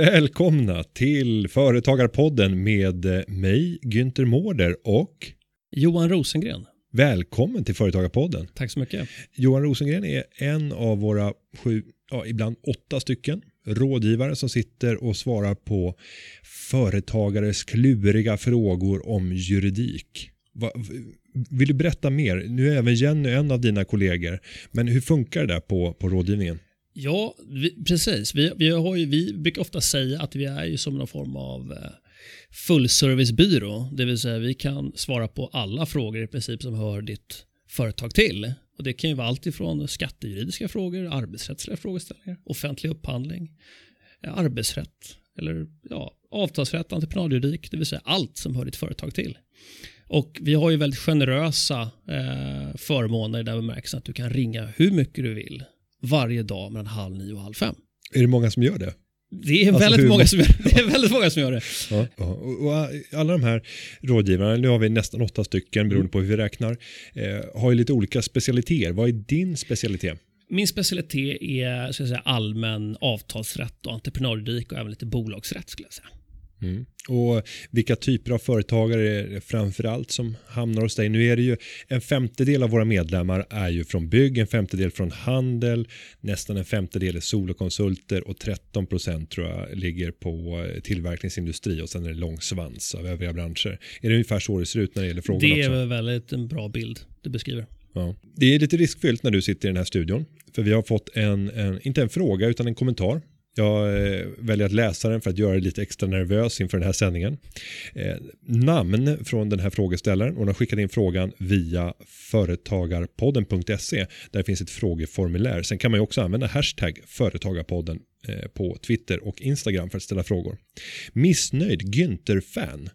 Välkomna till Företagarpodden med mig, Günther Mårder och Johan Rosengren. välkommen till Företagarpodden. Tack så mycket. Johan Rosengren är en av våra sju, ja, ibland åtta stycken rådgivare som sitter och svarar på företagares kluriga frågor om juridik. Va, vill du berätta mer? Nu är även Jenny en av dina kollegor, men hur funkar det där på, på rådgivningen? Ja, vi, precis. Vi, vi, har ju, vi brukar ofta säga att vi är ju som någon form av eh, fullservicebyrå. Det vill säga vi kan svara på alla frågor i princip som hör ditt företag till. Och Det kan ju vara allt ifrån skattejuridiska frågor, arbetsrättsliga frågeställningar, offentlig upphandling, eh, arbetsrätt eller ja, avtalsrätt, entreprenadjuridik, det vill säga allt som hör ditt företag till. Och vi har ju väldigt generösa eh, förmåner den bemärkelsen att du kan ringa hur mycket du vill varje dag mellan halv nio och halv fem. Är det många som gör det? Det är, Alltså, väldigt, hur många må- som gör, det är väldigt många som gör det. Ja, ja. Och, alla de här rådgivarna, nu har vi nästan åtta stycken beroende på hur vi räknar, eh, har ju lite olika specialiteter. Vad är din specialitet? Min specialitet är ska säga, allmän avtalsrätt och entreprenadjuridik och även lite bolagsrätt skulle jag säga. Mm. Och vilka typer av företagare är det framför allt som hamnar hos dig? Nu är det ju en femtedel av våra medlemmar är ju från bygg, en femtedel från handel, nästan en femtedel är solokonsulter och 13 procent tror jag ligger på eh, tillverkningsindustri och sen är det lång svans av övriga branscher. Är det ungefär så det ser ut när det gäller frågorna Det är också? väl väldigt en bra bild du beskriver. Ja. Det är lite riskfyllt när du sitter i den här studion. För vi har fått en, en inte en fråga utan en kommentar. Jag eh, väljer att läsa den för att göra dig lite extra nervös inför den här sändningen. Eh, namn från den här frågeställaren Hon har skickat in frågan via företagarpodden.se. Där finns ett frågeformulär. Sen kan man ju också använda hashtag företagarpodden eh, på Twitter och Instagram för att ställa frågor. Missnöjd Günther-fan.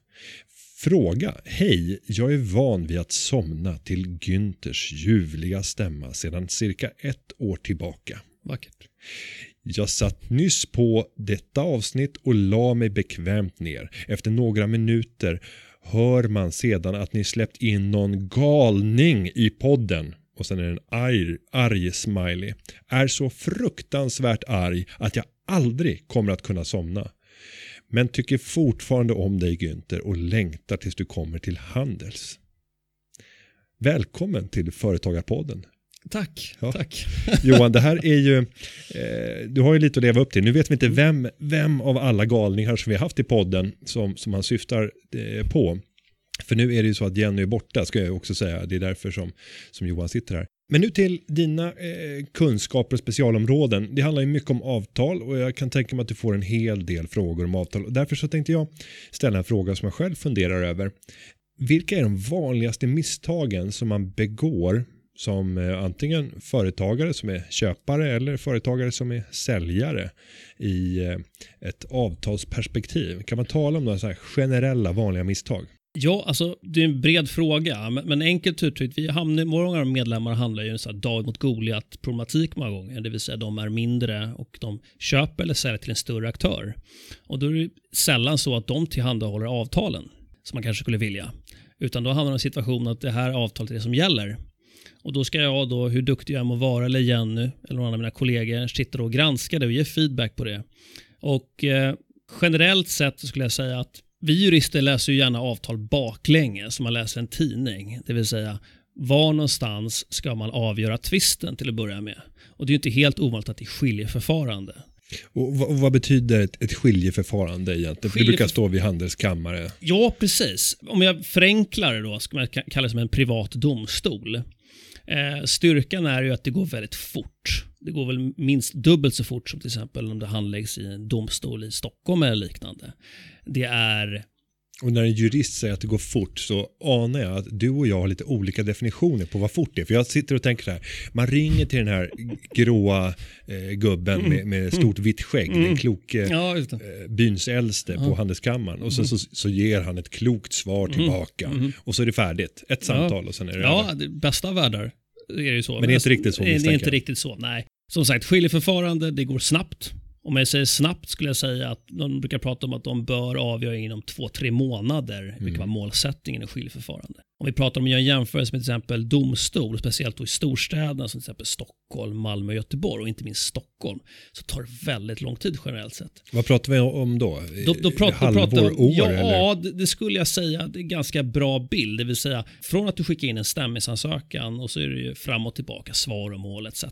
Fråga. Hej, jag är van vid att somna till Günthers ljuvliga stämma sedan cirka ett år tillbaka. Vackert. Jag satt nyss på detta avsnitt och la mig bekvämt ner. Efter några minuter hör man sedan att ni släppt in någon galning i podden. Och sen är det en arg, arg smiley. Är så fruktansvärt arg att jag aldrig kommer att kunna somna. Men tycker fortfarande om dig Günther och längtar tills du kommer till Handels. Välkommen till Företagarpodden. Tack. Ja. Tack. Johan, det här är ju, eh, du har ju lite att leva upp till. Nu vet vi inte vem, vem av alla galningar som vi har haft i podden som, som han syftar eh, på. För nu är det ju så att Jenny är borta, ska jag också säga. Det är därför som, som Johan sitter här. Men nu till dina eh, kunskaper och specialområden. Det handlar ju mycket om avtal och jag kan tänka mig att du får en hel del frågor om avtal. Och därför så tänkte jag ställa en fråga som jag själv funderar över. Vilka är de vanligaste misstagen som man begår som eh, antingen företagare som är köpare eller företagare som är säljare i eh, ett avtalsperspektiv? Kan man tala om några så här generella vanliga misstag? Ja, alltså det är en bred fråga, men, men enkelt uttryckt, vi hamnar, många av våra medlemmar handlar ju en dag mot Goliat problematik många gånger, det vill säga de är mindre och de köper eller säljer till en större aktör. Och då är det sällan så att de tillhandahåller avtalen som man kanske skulle vilja, utan då hamnar man i en situation att det här avtalet är det som gäller. Och då ska jag då, hur duktig jag än må vara, eller Jenny, eller någon av mina kollegor, sitta och granska det och ge feedback på det. Och eh, generellt sett så skulle jag säga att vi jurister läser ju gärna avtal baklänges som man läser en tidning. Det vill säga, var någonstans ska man avgöra tvisten till att börja med? Och det är ju inte helt ovanligt att det är skiljeförfarande. Och vad, och vad betyder ett, ett skiljeförfarande egentligen? För det brukar Skiljeför- stå vid handelskammare. Ja, precis. Om jag förenklar det då, ska man ka- kalla det som en privat domstol. Eh, styrkan är ju att det går väldigt fort. Det går väl minst dubbelt så fort som till exempel om det handläggs i en domstol i Stockholm eller liknande. Det är Och när en jurist säger att det går fort så anar jag att du och jag har lite olika definitioner på vad fort är. För jag sitter och tänker så här, man ringer till den här gråa eh, gubben med, med stort vitt skägg, den kloke Ja, eh, byns äldste på handelskammaren. Och så, så, så ger han ett klokt svar tillbaka. Och så är det färdigt. Ett samtal och sen är det Ja, det bästa av världar är det ju så. det är inte riktigt så, Det är inte riktigt så, nej. Som sagt, skiljeförfarande, det går snabbt Om jag säger snabbt skulle jag säga att de brukar prata om att de bör avgöra inom två, tre månader, mm. vilket var målsättningen i skiljeförfarande. Om vi pratar om att göra en jämförelse med till exempel domstol, speciellt då i storstäderna som till exempel Stockholm, Malmö och Göteborg och inte minst Stockholm, så tar det väldigt lång tid generellt sett. Vad pratar vi om då? då, då pratar, Halvår, pratar, år? Ja, eller? Det, det, skulle jag säga det är en ganska bra bild. Det vill säga från att du skickar in en stämningsansökan och så är det ju fram och tillbaka, svar och mål etc.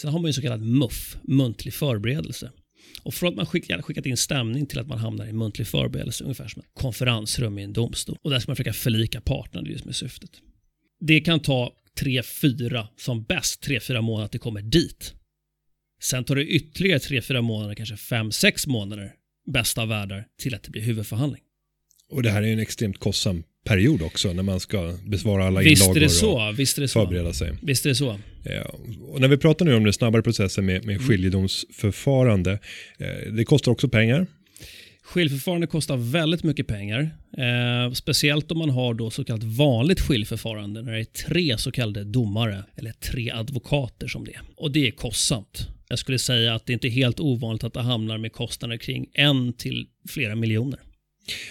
Sen har man ju så kallad MUF, muntlig förberedelse. Och från att man skick, skickat in stämning till att man hamnar i muntlig förberedelse, ungefär som ett konferensrum i en domstol. Och där ska man försöka förlika parterna, just med syftet. Det kan ta tre, fyra, som bäst tre, fyra månader att det kommer dit. Sen tar det ytterligare tre, fyra månader, kanske fem, sex månader, bästa av världar, till att det blir huvudförhandling. Och det här är en extremt kostsam period också när man ska besvara alla visst inlagor är det så, och visst är det så. förbereda sig. Visst är det så. Ja, och när vi pratar nu om den snabbare processen med, med mm. skiljedomsförfarande, eh, det kostar också pengar. Skiljeförfarande kostar väldigt mycket pengar. Eh, speciellt om man har då så kallat vanligt skiljeförfarande när det är tre så kallade domare eller tre advokater som det är. Och det är kostsamt. Jag skulle säga att det inte är helt ovanligt att det hamnar med kostnader kring en till flera miljoner.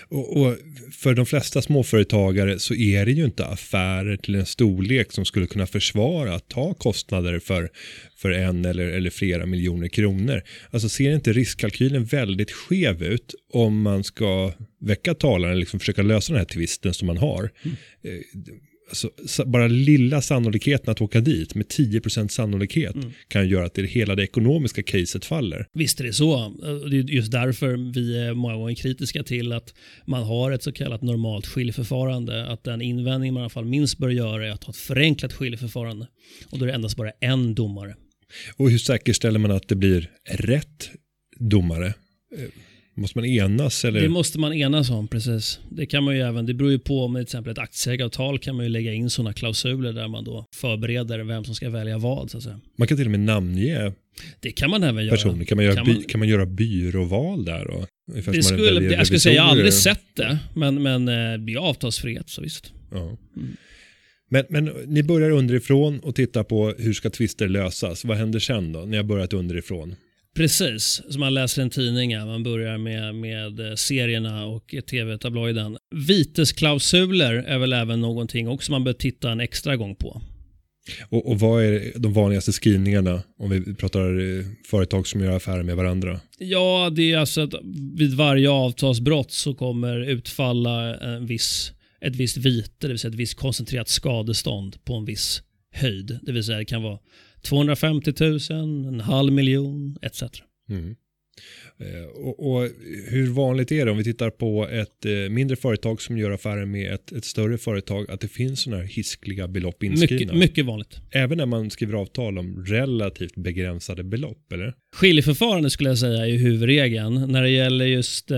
Och, och, för de flesta småföretagare så är det ju inte affärer till en storlek som skulle kunna försvara att ta kostnader för, för en eller, eller flera miljoner kronor. Alltså ser inte riskkalkylen väldigt skev ut om man ska väcka talan eller liksom försöka lösa den här tvisten som man har. Mm. Eh, alltså, bara lilla sannolikheten att åka dit med 10% sannolikhet mm. kan göra att det hela det ekonomiska caset faller. Visst är det så. Det är just därför vi är många gånger kritiska till att man har ett så kallat normalt skiljeförfarande. Att den invändning man i alla fall minst bör göra är att ha ett förenklat skiljeförfarande. Och då är det endast bara en domare. Och hur säkerställer man att det blir rätt domare? Måste man enas? Eller? Det måste man enas om, precis. Det kan man ju även, det beror ju på om till exempel ett aktieägaravtal kan man ju lägga in sådana klausuler där man då förbereder vem som ska välja vad. Så att säga. Man kan till och med namnge det kan man även göra. Personer. Kan man göra, kan man, by, kan man göra byråval där? Då? Det skulle, det, jag skulle säga, jag har aldrig sett det, men, men eh, det är avtalsfrihet, så visst. Ja. Mm. Men, men ni börjar underifrån och tittar på hur ska tvister lösas. Vad händer sen då, när jag börjat underifrån? Precis, som man läser en tidning. Man börjar med, med eh, serierna och tv-tabloiden. Vitesklausuler är väl även någonting också man bör titta en extra gång på. Och, och, vad är de vanligaste skrivningarna om vi pratar eh, företag som gör affärer med varandra? Ja, det är alltså att vid varje avtalsbrott så kommer utfalla en viss, ett visst vite, det vill säga ett visst koncentrerat skadestånd på en viss höjd. Det vill säga det kan vara 250 000, en halv miljon etc. Mm. Eh, och, och, hur vanligt är det om vi tittar på ett eh, mindre företag som gör affärer med ett, ett större företag att det finns sådana här hiskliga belopp inskrivna? Mycket, mycket vanligt. Även när man skriver avtal om relativt begränsade belopp, eller? Skiljeförfarande skulle jag säga är huvudregeln. När det gäller just eh,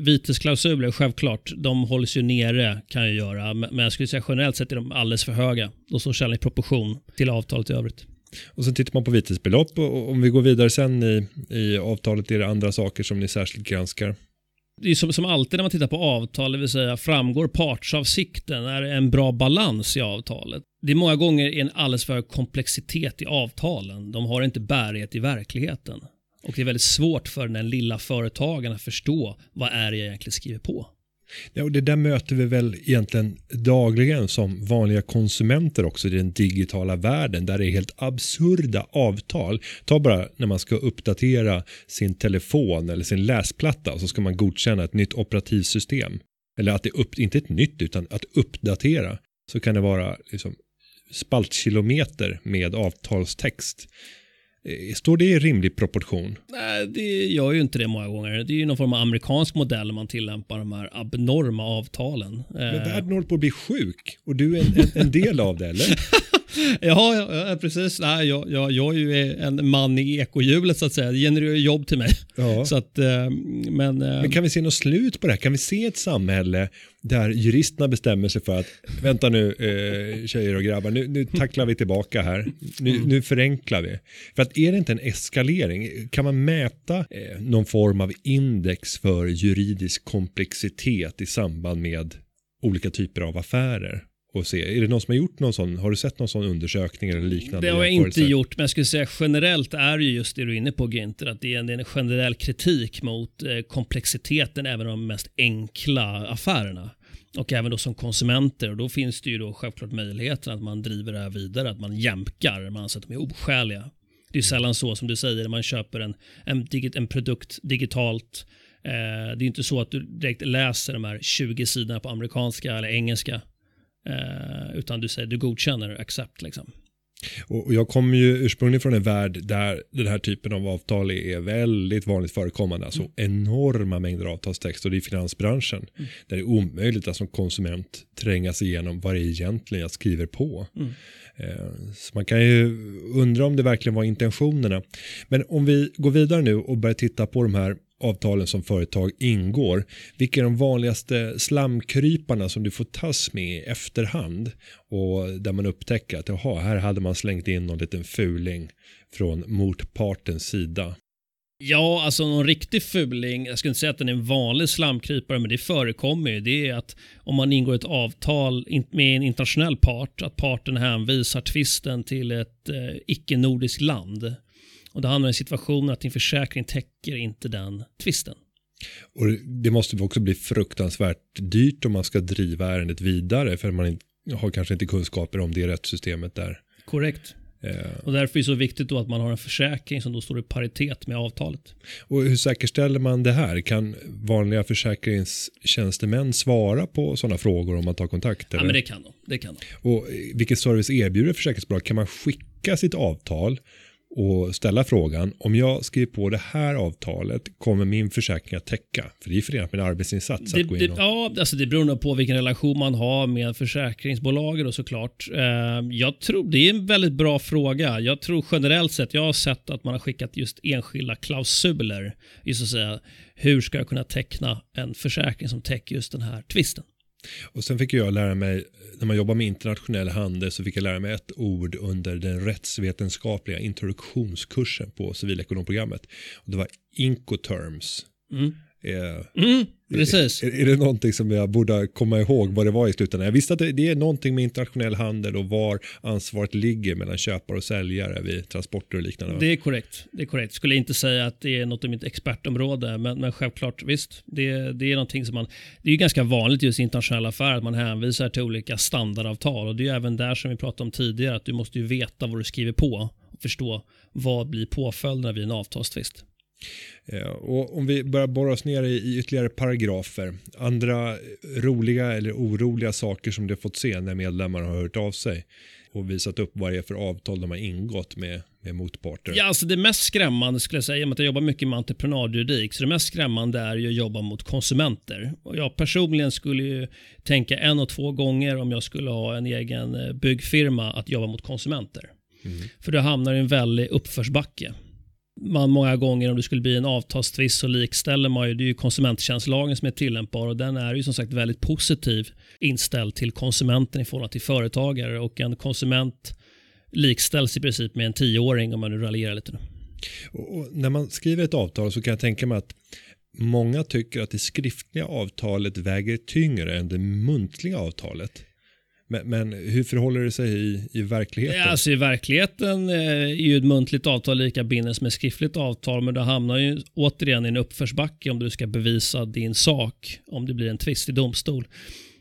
vitesklausuler, självklart, de hålls ju nere kan jag göra, men jag skulle säga generellt sett är de alldeles för höga. De står sällan i proportion till avtalet i övrigt. Och sen tittar man på vitesbelopp och om vi går vidare sen i, i avtalet är det andra saker som ni särskilt granskar. Det är som, som alltid när man tittar på avtal, det vill säga framgår partsavsikten, är det en bra balans i avtalet? Det är många gånger en alldeles för komplexitet i avtalen. De har inte bärighet i verkligheten. Och det är väldigt svårt för den lilla företagaren att förstå vad är det jag egentligen skriver på. Ja, och det där möter vi väl egentligen dagligen som vanliga konsumenter också i den digitala världen där det är helt absurda avtal. Ta bara när man ska uppdatera sin telefon eller sin läsplatta och så ska man godkänna ett nytt operativsystem. Eller att det upp, inte ett nytt utan att uppdatera. Så kan det vara liksom spaltkilometer med avtalstext står det i rimlig proportion? Nej, det gör ju inte det många gånger. Det är ju någon form av amerikansk modell man tillämpar de här abnorma avtalen. Men världen håller på att bli sjuk och du är en, en, en del av det, eller? ja, ja, precis. Nej, jag, jag, jag är ju en man i ekohjulet så att säga. Det genererar jobb till mig. Ja. Så att, eh, men, eh, men kan vi se något slut på det här? Kan vi se ett samhälle där juristerna bestämmer sig för att vänta nu eh, tjejer och grabbar, nu, nu tacklar vi tillbaka här. Nu, mm. nu förenklar vi. För att är det inte en eskalering? Kan man mäta eh, någon form av index för juridisk komplexitet i samband med olika typer av affärer? Och se? Är det någon som har gjort någon sån? Har du sett någon sån undersökning eller liknande? Det har jag inte gjort, men jag skulle säga generellt är ju just det du är inne på Günther, att det är en, det är en generell kritik mot eh, komplexiteten även av de mest enkla affärerna. Och även då som konsumenter, och då finns det ju då självklart möjligheten att man driver det här vidare, att man jämkar, man anser att de är oskäliga. Det är sällan så som du säger, man köper en, en, digit, en produkt digitalt, eh, det är inte så att du direkt läser de här 20 sidorna på amerikanska eller engelska Eh, utan du säger du godkänner accept liksom. Och jag kommer ju ursprungligen från en värld där den här typen av avtal är väldigt vanligt förekommande. Alltså Mm. enorma mängder avtalstext och det är finansbranschen. Mm. Där det är omöjligt att som konsument tränga sig igenom vad det är egentligen jag skriver på. Mm. Eh, Så man kan ju undra om det verkligen var intentionerna. Men om vi går vidare nu och börjar titta på de här avtalen som företag ingår. Vilka är de vanligaste slamkryparna som du får tas med i efterhand och där man upptäcker att jaha, här hade man slängt in någon liten fuling från motpartens sida. Ja, alltså någon riktig fuling, jag skulle inte säga att den är en vanlig slamkrypare, men det förekommer ju. Det är att om man ingår ett avtal med en internationell part, att parten hänvisar tvisten till ett eh, icke-nordiskt land. Och det hamnar i situationen att din försäkring täcker inte den tvisten. Och det måste också bli fruktansvärt dyrt om man ska driva ärendet vidare för man har kanske inte kunskaper om det rättssystemet där. Korrekt. Eh, Och därför är det så viktigt då att man har en försäkring som då står i paritet med avtalet. Och hur säkerställer man det här? Kan vanliga försäkringstjänstemän svara på sådana frågor om man tar kontakt? Ja, eller? men det kan de. Det kan de. Och vilken service erbjuder försäkringsbolag? Kan man skicka sitt avtal och ställa frågan om jag skriver på det här avtalet kommer min försäkring att täcka? För det är förenat med en arbetsinsats Det, att gå det, in och... ja, alltså det beror nog på vilken relation man har med försäkringsbolaget och såklart. Eh, jag tror, det är en väldigt bra fråga. Jag tror generellt sett, jag har sett att man har skickat just enskilda klausuler. Just att säga, hur ska jag kunna teckna en försäkring som täcker just den här tvisten? Och sen fick jag lära mig, när man jobbar med internationell handel så fick jag lära mig ett ord under den rättsvetenskapliga introduktionskursen på civilekonomprogrammet. Och det var incoterms. Mm. Eh, Mm, precis. Är, är det någonting som jag borde komma ihåg vad det var i slutändan? Jag visste att det, det är någonting med internationell handel och var ansvaret ligger mellan köpare och säljare vid transporter och liknande. Det är korrekt. Det är korrekt. Skulle inte säga att det är något av mitt expertområde, men, men självklart visst. Det, det är någonting som man... Det är ganska vanligt just i internationella affärer att man hänvisar till olika standardavtal och det är även där som vi pratade om tidigare att du måste ju veta vad du skriver på och förstå vad blir påföljderna vid en avtalstvist. Eh, Och om vi börjar borra oss ner i, ytterligare paragrafer. Andra roliga eller oroliga saker som du fått se när medlemmar har hört av sig och visat upp vad det är för avtal de har ingått med, med motparter. Ja, alltså det mest skrämmande skulle jag säga, i och med att jag jobbar mycket med entreprenadjuridik, så det mest skrämmande är ju att jobba mot konsumenter. Och jag personligen skulle ju tänka en och två gånger om jag skulle ha en egen eh, byggfirma att jobba mot konsumenter. För då hamnar i en väldig uppförsbacke. Man många gånger om det skulle bli en avtalstvist så likställer man ju, det är ju konsumenttjänstlagen som är tillämpbar och den är ju som sagt väldigt positiv inställd till konsumenten i förhållande till företagare och en konsument likställs i princip med en tioåring om man nu raljerar lite. Nu. Och, och när man skriver ett avtal så kan jag tänka mig att många tycker att det skriftliga avtalet väger tyngre än det muntliga avtalet. Men, men hur förhåller det sig i, i verkligheten? Ja, Alltså I verkligheten eh, är ju ett muntligt avtal lika bindande som ett skriftligt avtal men du hamnar ju återigen i en uppförsbacke om du ska bevisa din sak om det blir en tvist i domstol.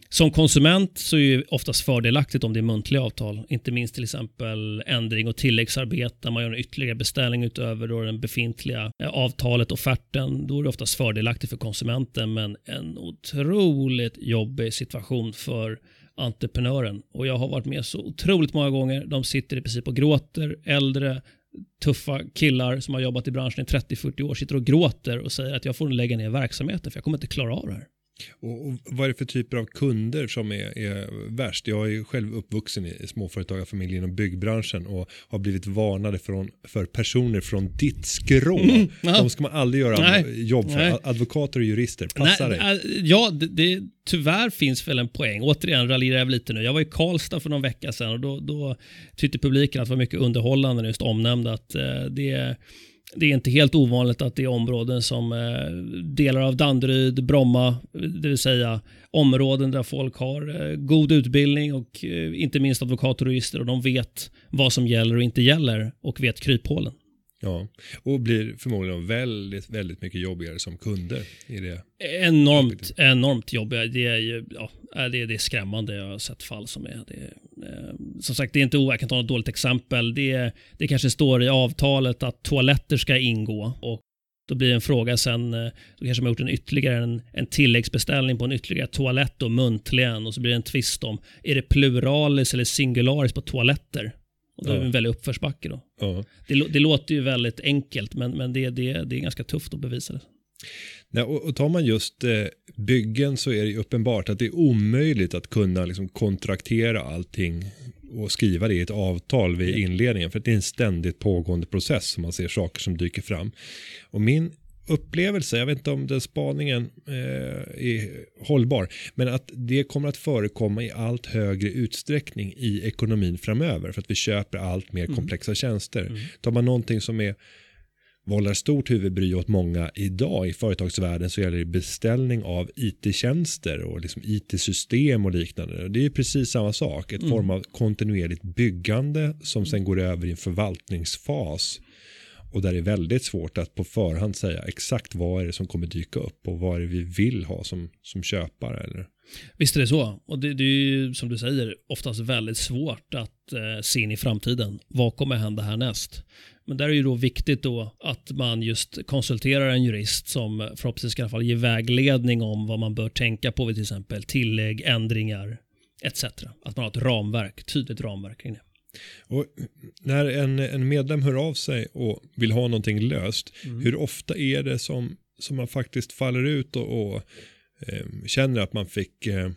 Som konsument så är det oftast fördelaktigt om det är muntliga avtal. Inte minst till exempel ändring och tilläggsarbete. Man gör en ytterligare beställning utöver då den befintliga eh, avtalet, offerten. Då är det oftast fördelaktigt för konsumenten men en otroligt jobbig situation för entreprenören. Och jag har varit med så otroligt många gånger. De sitter i princip och gråter. Äldre, tuffa killar som har jobbat i branschen i 30-40 år sitter och gråter och säger att jag får lägga ner verksamheten för jag kommer inte klara av det här. Och, och vad är det för typer av kunder som är, är värst? Jag är ju själv uppvuxen i småföretagarfamiljen och byggbranschen och har blivit varnade från, för personer från ditt skrå. ja. De ska man aldrig göra Nej. jobb för. Nej. Advokater och jurister, passa dig. Nej, äh, ja, det, det, tyvärr finns väl en poäng. Återigen raljerar jag lite nu. Jag var i Karlstad för någon vecka sedan och då, då tyckte publiken att det var mycket underhållande när just omnämnde att eh, det det är inte helt ovanligt att det är områden som eh, delar av Danderyd, Bromma, det vill säga områden där folk har eh, god utbildning och eh, inte minst advokater och jurister och de vet vad som gäller och inte gäller och vet kryphålen. Ja, och blir förmodligen väldigt, väldigt mycket jobbigare som kunder i det. Enormt, enormt jobbiga. Det är ju, ja, det, är, det är skrämmande. Jag har sett fall som är, det är eh, som sagt, det är inte jag kan ta något dåligt exempel. Det, det kanske står i avtalet att toaletter ska ingå och då blir en fråga sen, eh, då kanske man har gjort en ytterligare en, en tilläggsbeställning på en ytterligare toalett och muntligen och så blir det en tvist om, är det pluralis eller singularis på toaletter? Och då är det en väldig uppförsbacke då. Det, det, låter ju väldigt enkelt, men, men det, det, det är ganska tufft att bevisa det. Och, och tar man just eh, byggen så är det ju uppenbart att det är omöjligt att kunna liksom, kontraktera allting och skriva det i ett avtal vid inledningen. För det är en ständigt pågående process som man ser saker som dyker fram. Och min upplevelse, jag vet inte om den spaningen eh, är hållbar, men att det kommer att förekomma i allt högre utsträckning i ekonomin framöver för att vi köper allt mer komplexa tjänster. Mm. Tar man någonting som är vållar stort huvudbry åt många idag i företagsvärlden så gäller det beställning av it-tjänster och liksom it-system och liknande. Det är precis samma sak, ett mm. form av kontinuerligt byggande som sen går över i en förvaltningsfas och där det är väldigt svårt att på förhand säga exakt vad är det som kommer dyka upp och vad är det vi vill ha som, som köpare. Eller? Visst är det så. Och det, det är ju som du säger oftast väldigt svårt att eh, se in i framtiden. Vad kommer hända härnäst? Men där är det ju då viktigt då att man just konsulterar en jurist som förhoppningsvis i alla fall ger vägledning om vad man bör tänka på vid till exempel tillägg, ändringar etc. Att man har ett ramverk, tydligt ramverk kring det. Och när en, en medlem hör av sig och vill ha någonting löst, mm. hur ofta är det som, som man faktiskt faller ut och, och eh, känner att man fick eh,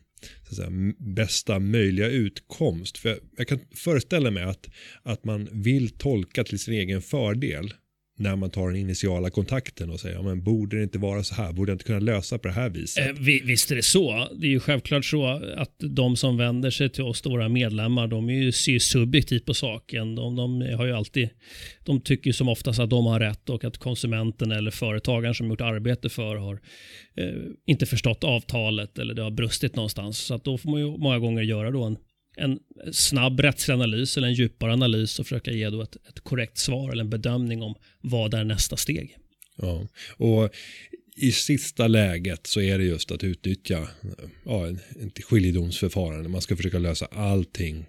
säga, bästa möjliga utkomst? För jag, jag, kan föreställa mig att, att man vill tolka till sin egen fördel när man tar den initiala kontakten och säger, ja, men borde det inte vara så här? Borde jag inte kunna lösa på det här viset? Eh, visst är det så. Det är ju självklart så att de som vänder sig till oss, våra medlemmar, de är ju, ser subjektivt på saken. De, de, har ju alltid, de tycker som oftast att de har rätt och att konsumenten eller företagaren som gjort arbete för har eh, inte förstått avtalet eller det har brustit någonstans. Så att då får man ju många gånger göra då en en snabb rättslig analys eller en djupare analys och försöka ge då ett, ett korrekt svar eller en bedömning om vad är nästa steg. Ja, och i sista läget så är det just att utnyttja ja, ett skiljedomsförfarande. Man ska försöka lösa allting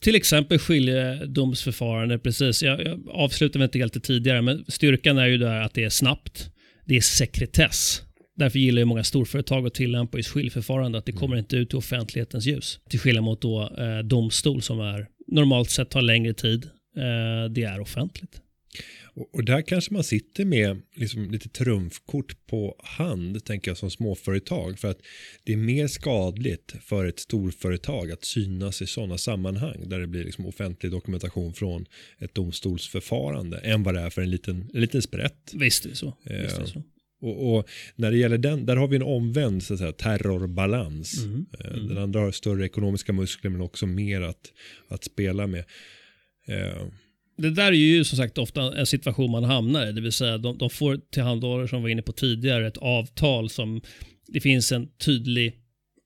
till exempel skiljedomsförfarande, precis. Jag, jag avslutade inte helt tidigare, men styrkan är ju där att det är snabbt. Det är sekretess. Därför gillar ju många storföretag att tillämpa just skiljeförfarande, att det kommer inte ut till offentlighetens ljus. Till skillnad mot då, eh, domstol som är normalt sett tar längre tid. Eh, det är offentligt. Och, och, där kanske man sitter med liksom lite trumfkort på hand, tänker jag som småföretag. För att det är mer skadligt för ett storföretag att synas i sådana sammanhang där det blir liksom offentlig dokumentation från ett domstolsförfarande än vad det är för en liten, en liten sprätt. Visst är det så. Visst är det så. Och, och, när det gäller den, där har vi en omvänd så att säga, terrorbalans. Mm. Eh, mm. Den andra har större ekonomiska muskler men också mer att, att spela med. Eh. Det där är ju som sagt ofta en situation man hamnar i, det vill säga de, de får tillhandahållare som var inne på tidigare ett avtal som det finns en tydlig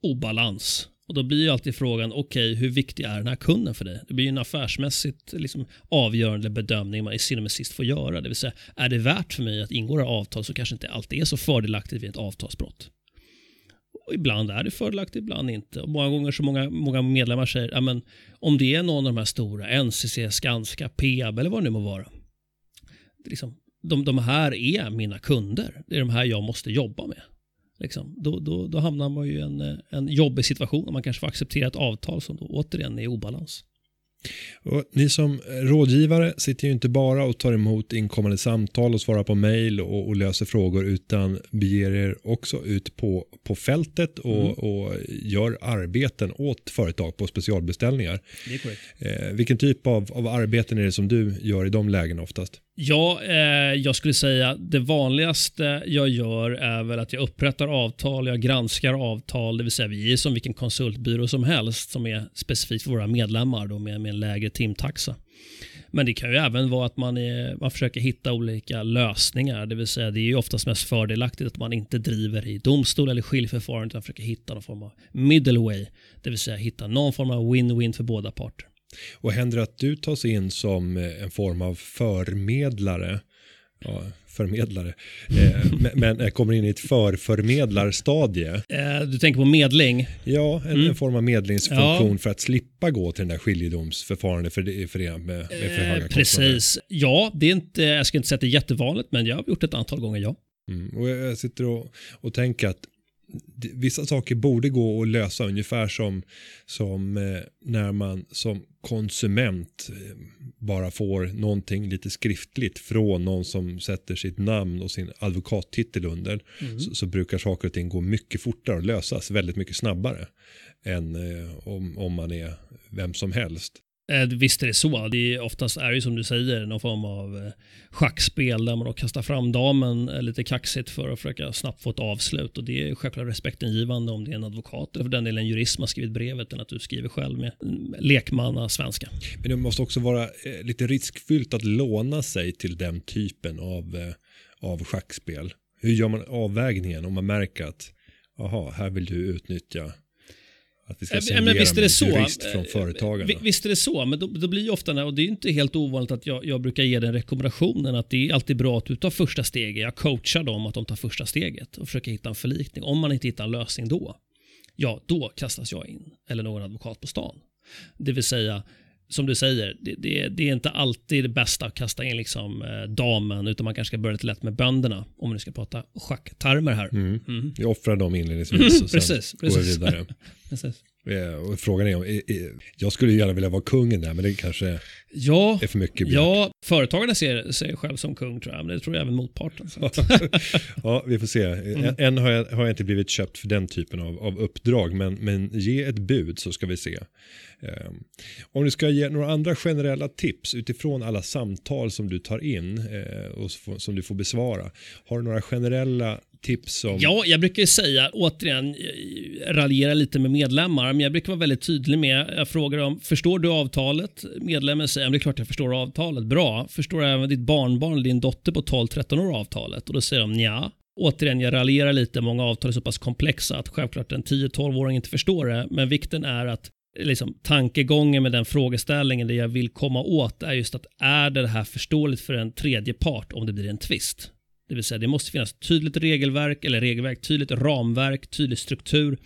obalans och då blir ju alltid frågan, okej, okay, hur viktig är den här kunden för dig? Det blir ju en affärsmässigt liksom, avgörande bedömning man i syvende sist får göra. Det vill säga, är det värt för mig att ingå det avtal så kanske inte alltid är så fördelaktigt vid ett avtalsbrott. Och ibland är det fördelaktigt, ibland inte. Och många gånger så många, många medlemmar säger, ja, men, om det är någon av de här stora, NCC, Skanska, Peab eller vad det nu må vara. Liksom, de, de här är mina kunder. Det är de här jag måste jobba med. Liksom, då, då, då hamnar man ju i en, en jobbig situation och man kanske får acceptera ett avtal som då återigen är i obalans. Och ni som rådgivare sitter ju inte bara och tar emot inkommande samtal och svarar på mejl och, och, löser frågor utan beger er också ut på, på fältet och, mm. och gör arbeten åt företag på specialbeställningar. Det är korrekt. Eh, vilken typ av, av arbeten är det som du gör i de lägena oftast? Ja, eh, jag skulle säga det vanligaste jag gör är väl att jag upprättar avtal, jag granskar avtal, det vill säga vi är som vilken konsultbyrå som helst som är specifikt för våra medlemmar då med, med en lägre timtaxa. Men det kan ju även vara att man, är, man försöker hitta olika lösningar. Det vill säga det är ju oftast mest fördelaktigt att man inte driver i domstol eller skiljeförfarande utan försöker hitta någon form av middle way. Det vill säga hitta någon form av win-win för båda parter. Och händer det att du tas in som eh, en form av förmedlare ja, förmedlare, eh, men, men kommer in i ett förförmedlarstadie. Eh, du tänker på medling? Ja, en, mm. en form av medlingsfunktion ja. för att slippa gå till den där skiljedomsförfarande för, det med, med för höga eh, Precis. Ja, det är inte, jag ska inte säga att det är jättevanligt, men jag har gjort det ett antal gånger, ja. Mm. Och jag sitter och, och tänker att vissa saker borde gå att lösa ungefär som, som eh, när man som konsument eh, bara får någonting lite skriftligt från någon som sätter sitt namn och sin advokattitel under mm. så, så, brukar saker och ting gå mycket fortare och lösas väldigt mycket snabbare än eh, om, om man är vem som helst. Eh, visst är det så. Det är, oftast är det som du säger någon form av eh, schackspel där man då kastar fram damen eh, lite kaxigt för att försöka snabbt få ett avslut. Och det är självklart respektingivande om det är en advokat eller för den delen en jurist som har skrivit brevet än att du skriver själv med lekmanna svenska. Men det måste också vara eh, lite riskfyllt att låna sig till den typen av, av schackspel. Hur gör man avvägningen om man märker att aha, här vill du utnyttja att vi ska signera men visst är det så. jurist från företagen. Visst är det så, men då, då blir ju ofta, och det är inte helt ovanligt att jag, jag, brukar ge den rekommendationen att det är alltid bra att du tar första steget. Jag coachar dem att de tar första steget och försöker hitta en förlikning. Om man inte hittar en lösning då, ja då kastas jag in, eller någon advokat på stan. Det vill säga, som du säger, det, det, det, är inte alltid det bästa att kasta in liksom, eh, damen, utan man kanske ska börja lite lätt med bönderna, om vi nu ska prata schacktermer här. Mm. Mm. Vi offrar dem inledningsvis och sen precis, går vi vidare. precis. Och frågan är om, jag skulle gärna vilja vara kungen där, men det kanske ja, är för mycket begärt. Ja, företagarna ser sig själv som kung tror jag, men det tror jag även motparten. ja, vi får se. Mm. Än har jag, har jag inte blivit köpt för den typen av, av uppdrag, men, men ge ett bud så ska vi se. Um, om du ska ge några andra generella tips utifrån alla samtal som du tar in uh, och som du får besvara. Har du några generella tips som... Ja, jag brukar ju säga, återigen, eh, raljera lite med medlemmar, men jag brukar vara väldigt tydlig med, jag frågar dem, förstår du avtalet? Medlemmen säger, det är klart jag förstår avtalet, bra. Förstår även ditt barnbarn eller din dotter på 12-13 år avtalet? Och då säger de, ja. Återigen, jag raljerar lite, många avtal är så pass komplexa att självklart en 10-12-åring inte förstår det, men vikten är att liksom, tankegången med den frågeställningen, det jag vill komma åt är just att är det här förståeligt för en tredje part om det blir en tvist? Det vill säga det måste finnas tydligt regelverk, eller regelverk, tydligt ramverk, tydlig struktur.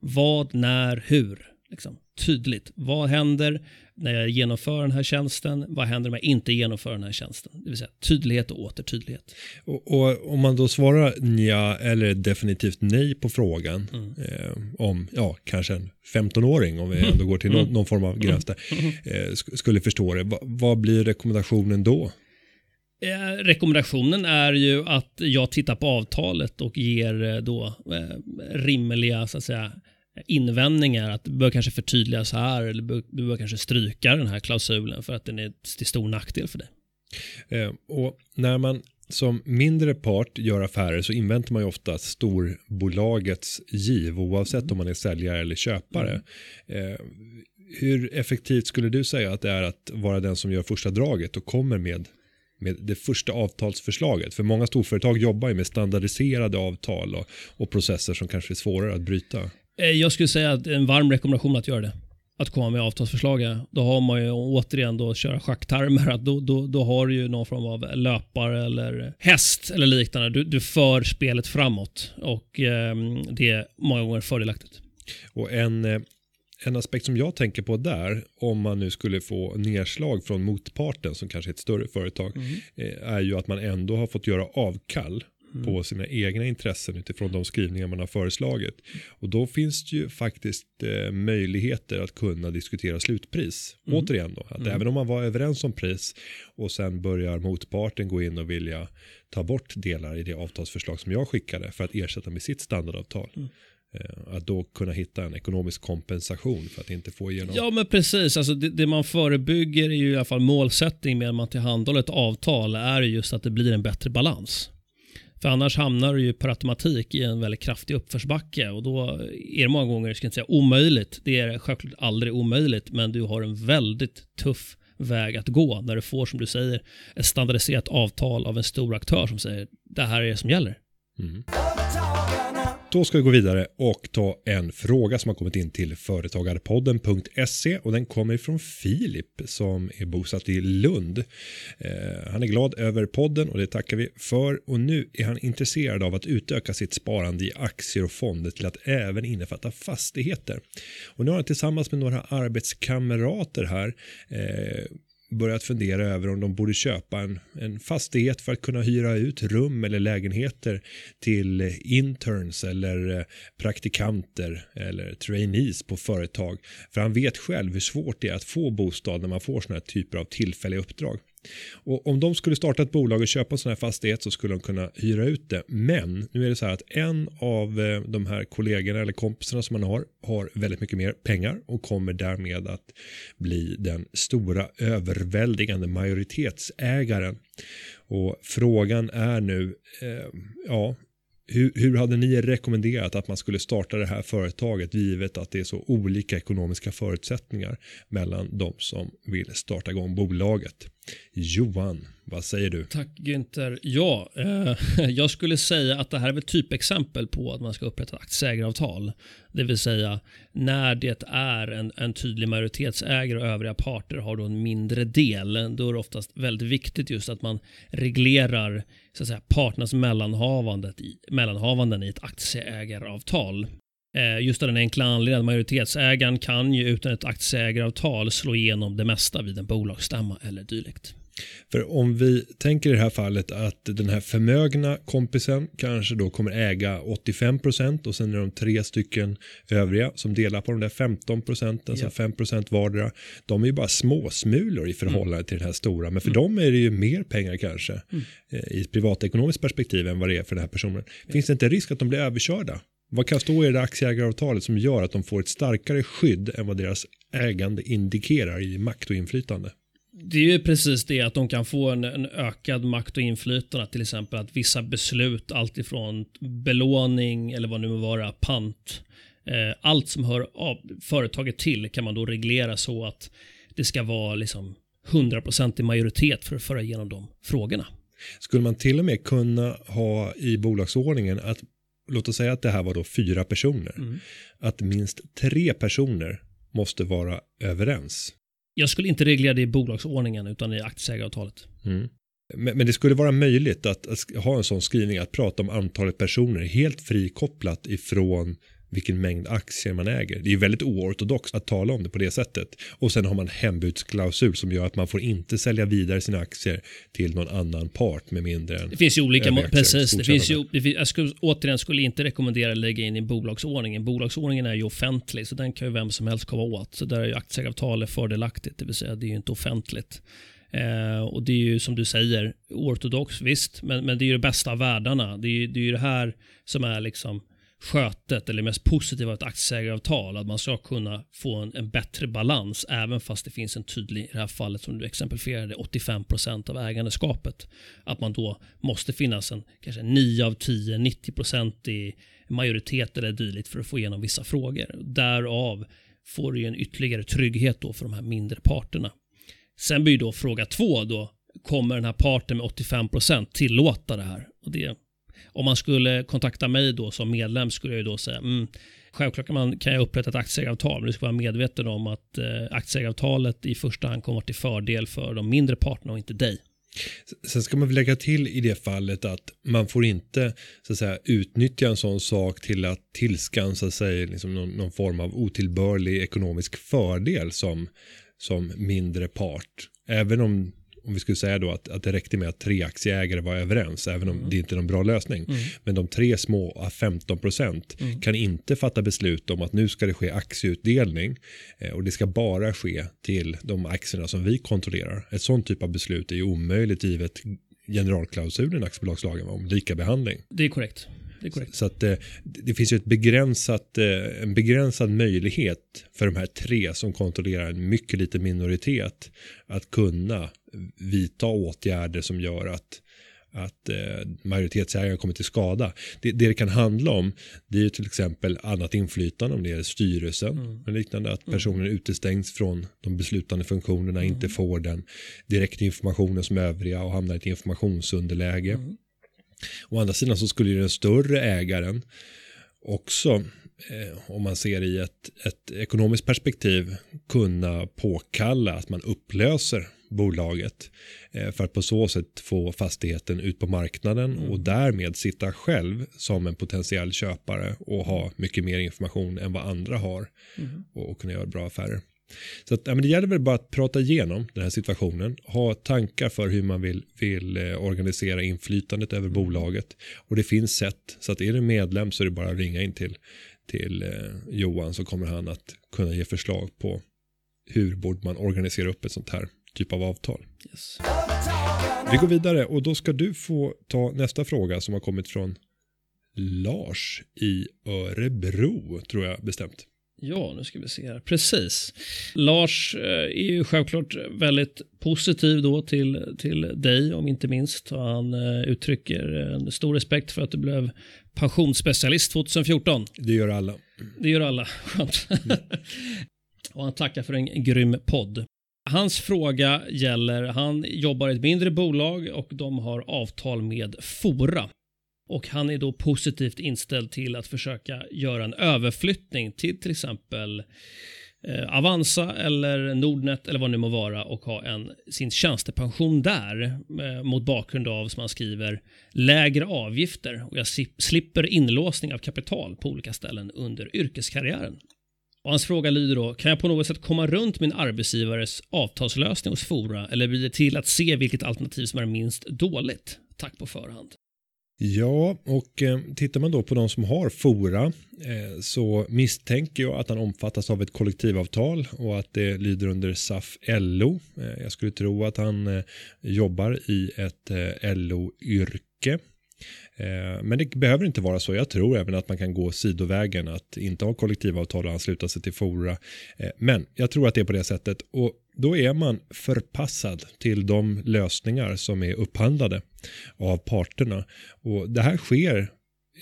Vad, när, hur. Liksom, tydligt. Vad händer när jag genomför den här tjänsten? Vad händer om jag inte genomför den här tjänsten? Det vill säga tydlighet och åter tydlighet. Och, och om man då svarar ja eller definitivt nej på frågan mm. eh, om, ja, kanske en 15-åring, om vi ändå går till någon, mm. någon form av gräns där, mm. eh, skulle förstå det, Va, vad blir rekommendationen då? Eh, rekommendationen är ju att jag tittar på avtalet och ger eh, då eh, rimliga så att säga, invändningar. Att du bör kanske förtydliga så här eller bör, du bör kanske stryka den här klausulen för att den är till stor nackdel för dig. Eh, och när man som mindre part gör affärer så inväntar man ju ofta storbolagets giv oavsett om man är säljare eller köpare. Mm. Eh, hur effektivt skulle du säga att det är att vara den som gör första draget och kommer med med det första avtalsförslaget. För många storföretag jobbar ju med standardiserade avtal och, och processer som kanske är svårare att bryta. Eh, jag skulle säga att en varm rekommendation att göra det. Att komma med avtalsförslag. Då har man ju återigen då köra schacktermer. Att då, då, då har du ju någon form av löpare eller häst eller liknande. Du, du för spelet framåt och eh, det är många gånger fördelaktigt. Och en eh, en aspekt som jag tänker på där, om man nu skulle få nedslag från motparten som kanske är ett större företag, mm. Eh, är ju att man ändå har fått göra avkall mm. på sina egna intressen utifrån de skrivningar man har föreslagit. Och då finns det ju faktiskt eh, möjligheter att kunna diskutera slutpris. Mm. Återigen då, att mm. även om man var överens om pris och sen börjar motparten gå in och vilja ta bort delar i det avtalsförslag som jag skickade för att ersätta med sitt standardavtal. Eh, att då kunna hitta en ekonomisk kompensation för att inte få igenom. Ja men precis, alltså det, det man förebygger är ju i alla fall målsättning med att man tillhandahåller ett avtal är just att det blir en bättre balans. För annars hamnar du ju per automatik i en väldigt kraftig uppförsbacke och då är det många gånger, jag ska inte säga omöjligt, det är självklart aldrig omöjligt, men du har en väldigt tuff väg att gå när du får, som du säger, ett standardiserat avtal av en stor aktör som säger det här är det som gäller. Mm. Då ska vi gå vidare och ta en fråga som har kommit in till företagarpodden.se och den kommer från Filip som är bosatt i Lund. Eh, han är glad över podden och det tackar vi för och nu är han intresserad av att utöka sitt sparande i aktier och fonder till att även innefatta fastigheter. Och nu har han tillsammans med några arbetskamrater här eh, börjat fundera över om de borde köpa en, en fastighet för att kunna hyra ut rum eller lägenheter till eh, interns eller eh, praktikanter eller trainees på företag. För han vet själv hur svårt det är att få bostad när man får sådana här typer av tillfälliga uppdrag. Och om de skulle starta ett bolag och köpa en sån här fastighet så skulle de kunna hyra ut det. Men nu är det så här att en av eh, de här kollegorna eller kompisarna som man har har väldigt mycket mer pengar och kommer därmed att bli den stora överväldigande majoritetsägaren. Och frågan är nu, eh, ja, hur, hur, hade ni rekommenderat att man skulle starta det här företaget givet att det är så olika ekonomiska förutsättningar mellan de som vill starta igång bolaget? Johan, vad säger du? Tack Günther. Ja, eh, jag skulle säga att det här är ett typexempel på att man ska upprätta ett aktieägaravtal. Det vill säga när det är en, en tydlig majoritetsägare och övriga parter har då en mindre del. Då är det oftast väldigt viktigt just att man reglerar så att säga, parternas mellanhavandet i, mellanhavanden i ett aktieägaravtal. Eh, just av den enkla anledningen att majoritetsägaren kan ju utan ett aktieägaravtal slå igenom det mesta vid en bolagsstämma eller dylikt. För om vi tänker i det här fallet att den här förmögna kompisen kanske då kommer äga 85% och sen är de tre stycken övriga som delar på de där 15 procenten, ja. så 5 procent vardera. De är ju bara småsmulor i förhållande mm. till den här stora, men för mm. dem är det ju mer pengar kanske mm. Eh, i privatekonomiskt perspektiv än vad det är för den här personen. Finns det inte risk att de blir överkörda? Vad kan stå i det aktieägaravtalet som gör att de får ett starkare skydd än vad deras ägande indikerar i makt och inflytande? Det är ju precis det att de kan få en, en ökad makt och inflytande. Till exempel att vissa beslut, alltifrån belåning eller vad nu må vara, pant. Eh, allt som hör av företaget till kan man då reglera så att det ska vara liksom 100% i majoritet för att föra igenom de frågorna. Skulle man till och med kunna ha i bolagsordningen att låt oss säga att det här var då fyra personer. Mm. Att minst tre personer måste vara överens. Jag skulle inte reglera det i bolagsordningen utan i aktieägaravtalet. Mm. Men, det skulle vara möjligt att, att, ha en sån skrivning att prata om antalet personer helt frikopplat ifrån vilken mängd aktier man äger. Det är väldigt oortodoxt att tala om det på det sättet. Och sen har man hembudsklausul som gör att man får inte sälja vidare sina aktier till någon annan part med mindre än Det finns ju olika, precis. Det finns ju, jag skulle, återigen skulle inte rekommendera att lägga in i bolagsordningen. Bolagsordningen är ju offentlig så den kan ju vem som helst komma åt. Så där är ju aktieägaravtalet fördelaktigt, det vill säga det är ju inte offentligt. Eh, och det är ju som du säger ortodox, visst, men, men det är ju det bästa av världarna. Det är, ju, det är ju det här som är liksom skötet eller mest positiva av ett aktieägaravtal. Att man ska kunna få en, en, bättre balans även fast det finns en tydlig, i det här fallet som du exemplifierade, 85% av ägandeskapet. Att man då måste finnas en kanske 9 av 10, 90% i majoritet eller dylikt för att få igenom vissa frågor. Därav får du en ytterligare trygghet då för de här mindre parterna. Sen blir då fråga två då, kommer den här parten med 85% tillåta det här? Och det om man skulle kontakta mig då som medlem skulle jag då säga mm, Självklart kan, man, kan jag upprätta ett aktieägaravtal, men du ska vara medveten om att eh, aktieägaravtalet i första hand kommer vara till fördel för de mindre parterna och inte dig. Sen ska man väl lägga till i det fallet att man får inte så att säga, utnyttja en sån sak till att tillskansa sig liksom någon, någon form av otillbörlig ekonomisk fördel som, som mindre part. Även om om vi skulle säga då att, att det räckte med att tre aktieägare var överens, även om mm. det inte är någon bra lösning. Mm. Men de tre små, 15 procent, mm. kan inte fatta beslut om att nu ska det ske aktieutdelning eh, och det ska bara ske till de aktierna som vi kontrollerar. Ett sånt typ av beslut är ju omöjligt givet generalklausulen i aktiebolagslagen om lika behandling. Det är korrekt. Så att det, eh, det finns ju ett begränsat, eh, en begränsad möjlighet för de här tre som kontrollerar en mycket liten minoritet att kunna vidta åtgärder som gör att, att eh, majoritetsägaren kommer till skada. Det, det det kan handla om det är till exempel annat inflytande om det är styrelsen Mm. och liknande att personen utestängs från de beslutande funktionerna inte får den direktinformationen som övriga och hamnar i ett informationsunderläge. Mm. Å andra sidan så skulle ju den större ägaren också eh, om man ser i ett, ett ekonomiskt perspektiv kunna påkalla att man upplöser bolaget eh, för att på så sätt få fastigheten ut på marknaden och därmed sitta själv som en potentiell köpare och ha mycket mer information än vad andra har och, och kunna göra bra affärer. Så att, ja, men det gäller väl bara att prata igenom den här situationen, ha tankar för hur man vill, vill eh, organisera inflytandet över bolaget. Och det finns sätt, så att är du medlem så är det bara att ringa in till, till eh, Johan så kommer han att kunna ge förslag på hur borde man organisera upp ett sånt här typ av avtal. Yes. Vi går vidare och då ska du få ta nästa fråga som har kommit från Lars i Örebro tror jag bestämt. Ja, nu ska vi se här. Precis. Lars eh, är ju självklart väldigt positiv då till, till dig, om inte minst. Och han eh, uttrycker en stor respekt för att du blev pensionsspecialist 2014. Det gör alla. Det gör alla. Skönt. och han tackar för en grym podd. Hans fråga gäller, han jobbar i ett mindre bolag och de har avtal med Fora. Och han är då positivt inställd till att försöka göra en överflyttning till till exempel eh, Avanza eller Nordnet eller vad det nu må vara och ha en, sin tjänstepension där eh, mot bakgrund av, som han skriver, lägre avgifter och jag si- slipper inlåsning av kapital på olika ställen under yrkeskarriären. Och hans fråga lyder då, kan jag på något sätt komma runt min arbetsgivares avtalslösning hos Fora eller blir det till att se vilket alternativ som är minst dåligt? Tack på förhand. Ja, och eh, tittar man då på de som har Fora eh, så misstänker jag att han omfattas av ett kollektivavtal och att det lyder under SAF LO. Eh, jag skulle tro att han eh, jobbar i ett eh, LO-yrke. Eh, men det behöver inte vara så. Jag tror även att man kan gå sidovägen att inte ha kollektivavtal och ansluta sig till Fora. Eh, men jag tror att det är på det sättet och då är man förpassad till de lösningar som är upphandlade av parterna. Och det här sker,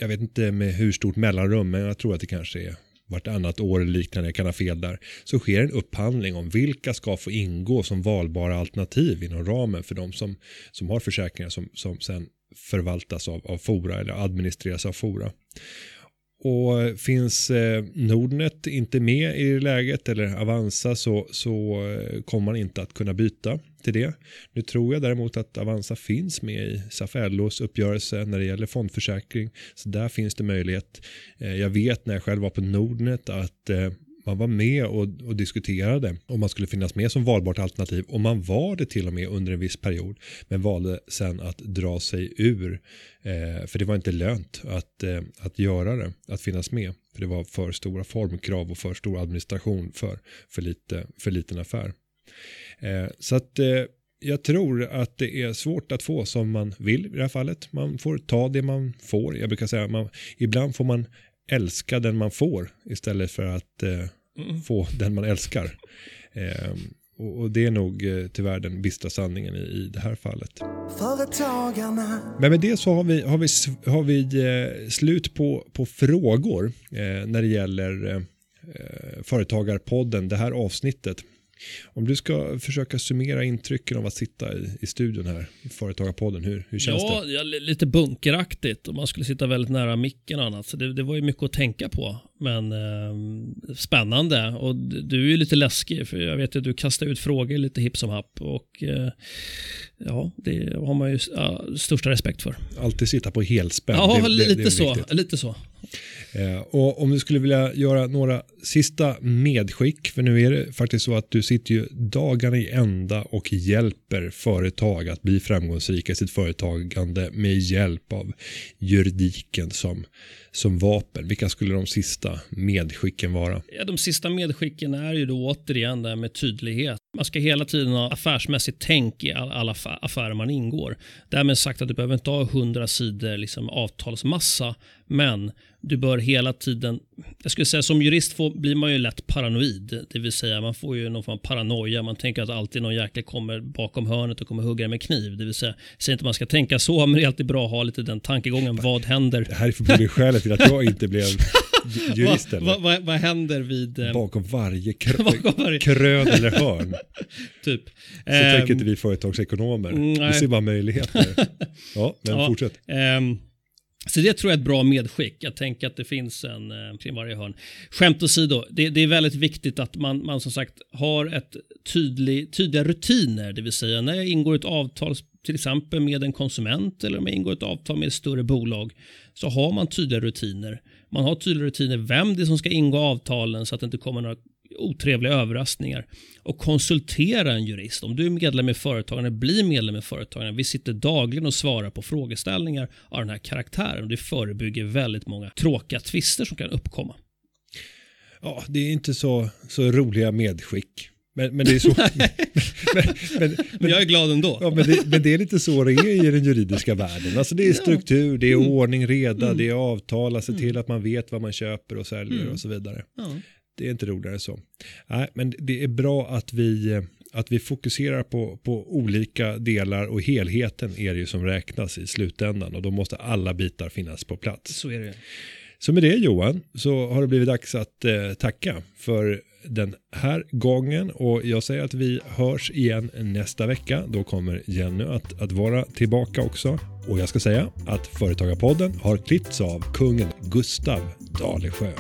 jag vet inte med hur stort mellanrum, men jag tror att det kanske är vartannat år eller liknande, jag kan ha fel där, så sker en upphandling om vilka ska få ingå som valbara alternativ inom ramen för de som, som har försäkringar som, som sen förvaltas av, av Fora eller administreras av Fora. Och finns eh, Nordnet inte med i det läget eller Avanza så, så eh, kommer man inte att kunna byta till det. Nu tror jag däremot att Avanza finns med i Safellos uppgörelse när det gäller fondförsäkring. Så där finns det möjlighet. Eh, jag vet när jag själv var på Nordnet att eh, man var med och, och diskuterade om man skulle finnas med som valbart alternativ och man var det till och med under en viss period men valde sen att dra sig ur eh, för det var inte lönt att, eh, att göra det, att finnas med för det var för stora formkrav och för stor administration för, för, lite, för liten affär. Eh, så att eh, jag tror att det är svårt att få som man vill i det här fallet. Man får ta det man får. Jag brukar säga att ibland får man älska den man får istället för att eh, få den man älskar. Eh, och, och det är nog eh, tyvärr den bistra sanningen i, i det här fallet. Företagarna. Men med det så har vi, har vi, har vi eh, slut på, på frågor eh, när det gäller eh, Företagarpodden, det här avsnittet. Om du ska försöka summera intrycken av att sitta i, i studion här, i Företagarpodden, hur, hur känns ja, det? ja, li- lite bunkeraktigt och man skulle sitta väldigt nära micken och annat. Så det, det var ju mycket att tänka på. Men eh, spännande och du är ju lite läskig för jag vet att du kastar ut frågor lite hipp som happ och eh, ja, det har man ju ja, största respekt för. Alltid sitta på helspänn. Ja, det, det- det lite så. Lite så. Eh, och om du skulle vilja göra några sista medskick, för nu är det faktiskt så att du sitter ju dagarna i ända och hjälper företag att bli framgångsrika i sitt företagande med hjälp av juridiken som, som vapen. Vilka skulle de sista medskicken vara? Ja, de sista medskicken är ju då återigen det här med tydlighet. Man ska hela tiden ha affärsmässigt tänk i alla affärer man ingår. Därmed sagt att du behöver inte ha hundra sidor liksom avtalsmassa, men du bör hela tiden, jag skulle säga som jurist får, blir man ju lätt paranoid. Det vill säga man får ju någon form av paranoia. Man tänker att alltid någon jäkel kommer bakom hörnet och kommer hugga med kniv. Det vill säga, jag säger inte att man ska tänka så, men det är alltid bra att ha lite den tankegången. Vad händer? Det här är förmodligen skälet till att jag inte blev ju- jurist. vad, vad, vad, vad händer vid... eh, Bakom varje, krö- Bakom varje- krön eller hörn. typ. Så Ehm, tänker inte vi företagsekonomer. mm, Vi nej. ser bara möjligheter. Ja, men Ja. fortsätt. Ehm, så det tror jag är ett bra medskick. Jag tänker att det finns en eh, kring varje hörn. Skämt åsido, det, det är väldigt viktigt att man, man som sagt har ett tydlig, tydliga rutiner. Det vill säga när jag ingår ett avtal till exempel med en konsument eller om jag ingår ett avtal med ett större bolag så har man tydliga rutiner. Man har tydliga rutiner vem det är som ska ingå avtalen så att det inte kommer några otrevliga överraskningar. Och konsultera en jurist. Om du är medlem i Företagarna, bli medlem i Företagarna. Vi sitter dagligen och svarar på frågeställningar av den här karaktären. Och det förebygger väldigt många tråkiga tvister som kan uppkomma. Ja, det är inte så, så roliga medskick. Men, men det är så. men, men, Men jag är glad ändå. Ja, men det, men det är lite så det är i den juridiska världen. Alltså det är struktur, det är Mm. ordning, reda, det är avtal, se till att man vet vad man köper och säljer Mm. och så vidare. Ja. Det är inte roligare så. Nej, men det är bra att vi, att vi fokuserar på, på olika delar och helheten är det ju som räknas i slutändan och då måste alla bitar finnas på plats. Så är det. Så med det Johan så har det blivit dags att eh, tacka för den här gången och jag säger att vi hörs igen nästa vecka. Då kommer Jenny att, att vara tillbaka också. Och jag ska säga att Företagarpodden har klippts av kungen Gustav Dalesjö.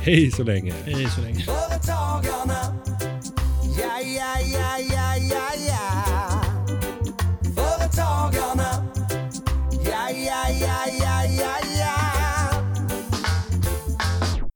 Hej så länge! Hej så länge. Företagarna, ja, ja, ja, ja.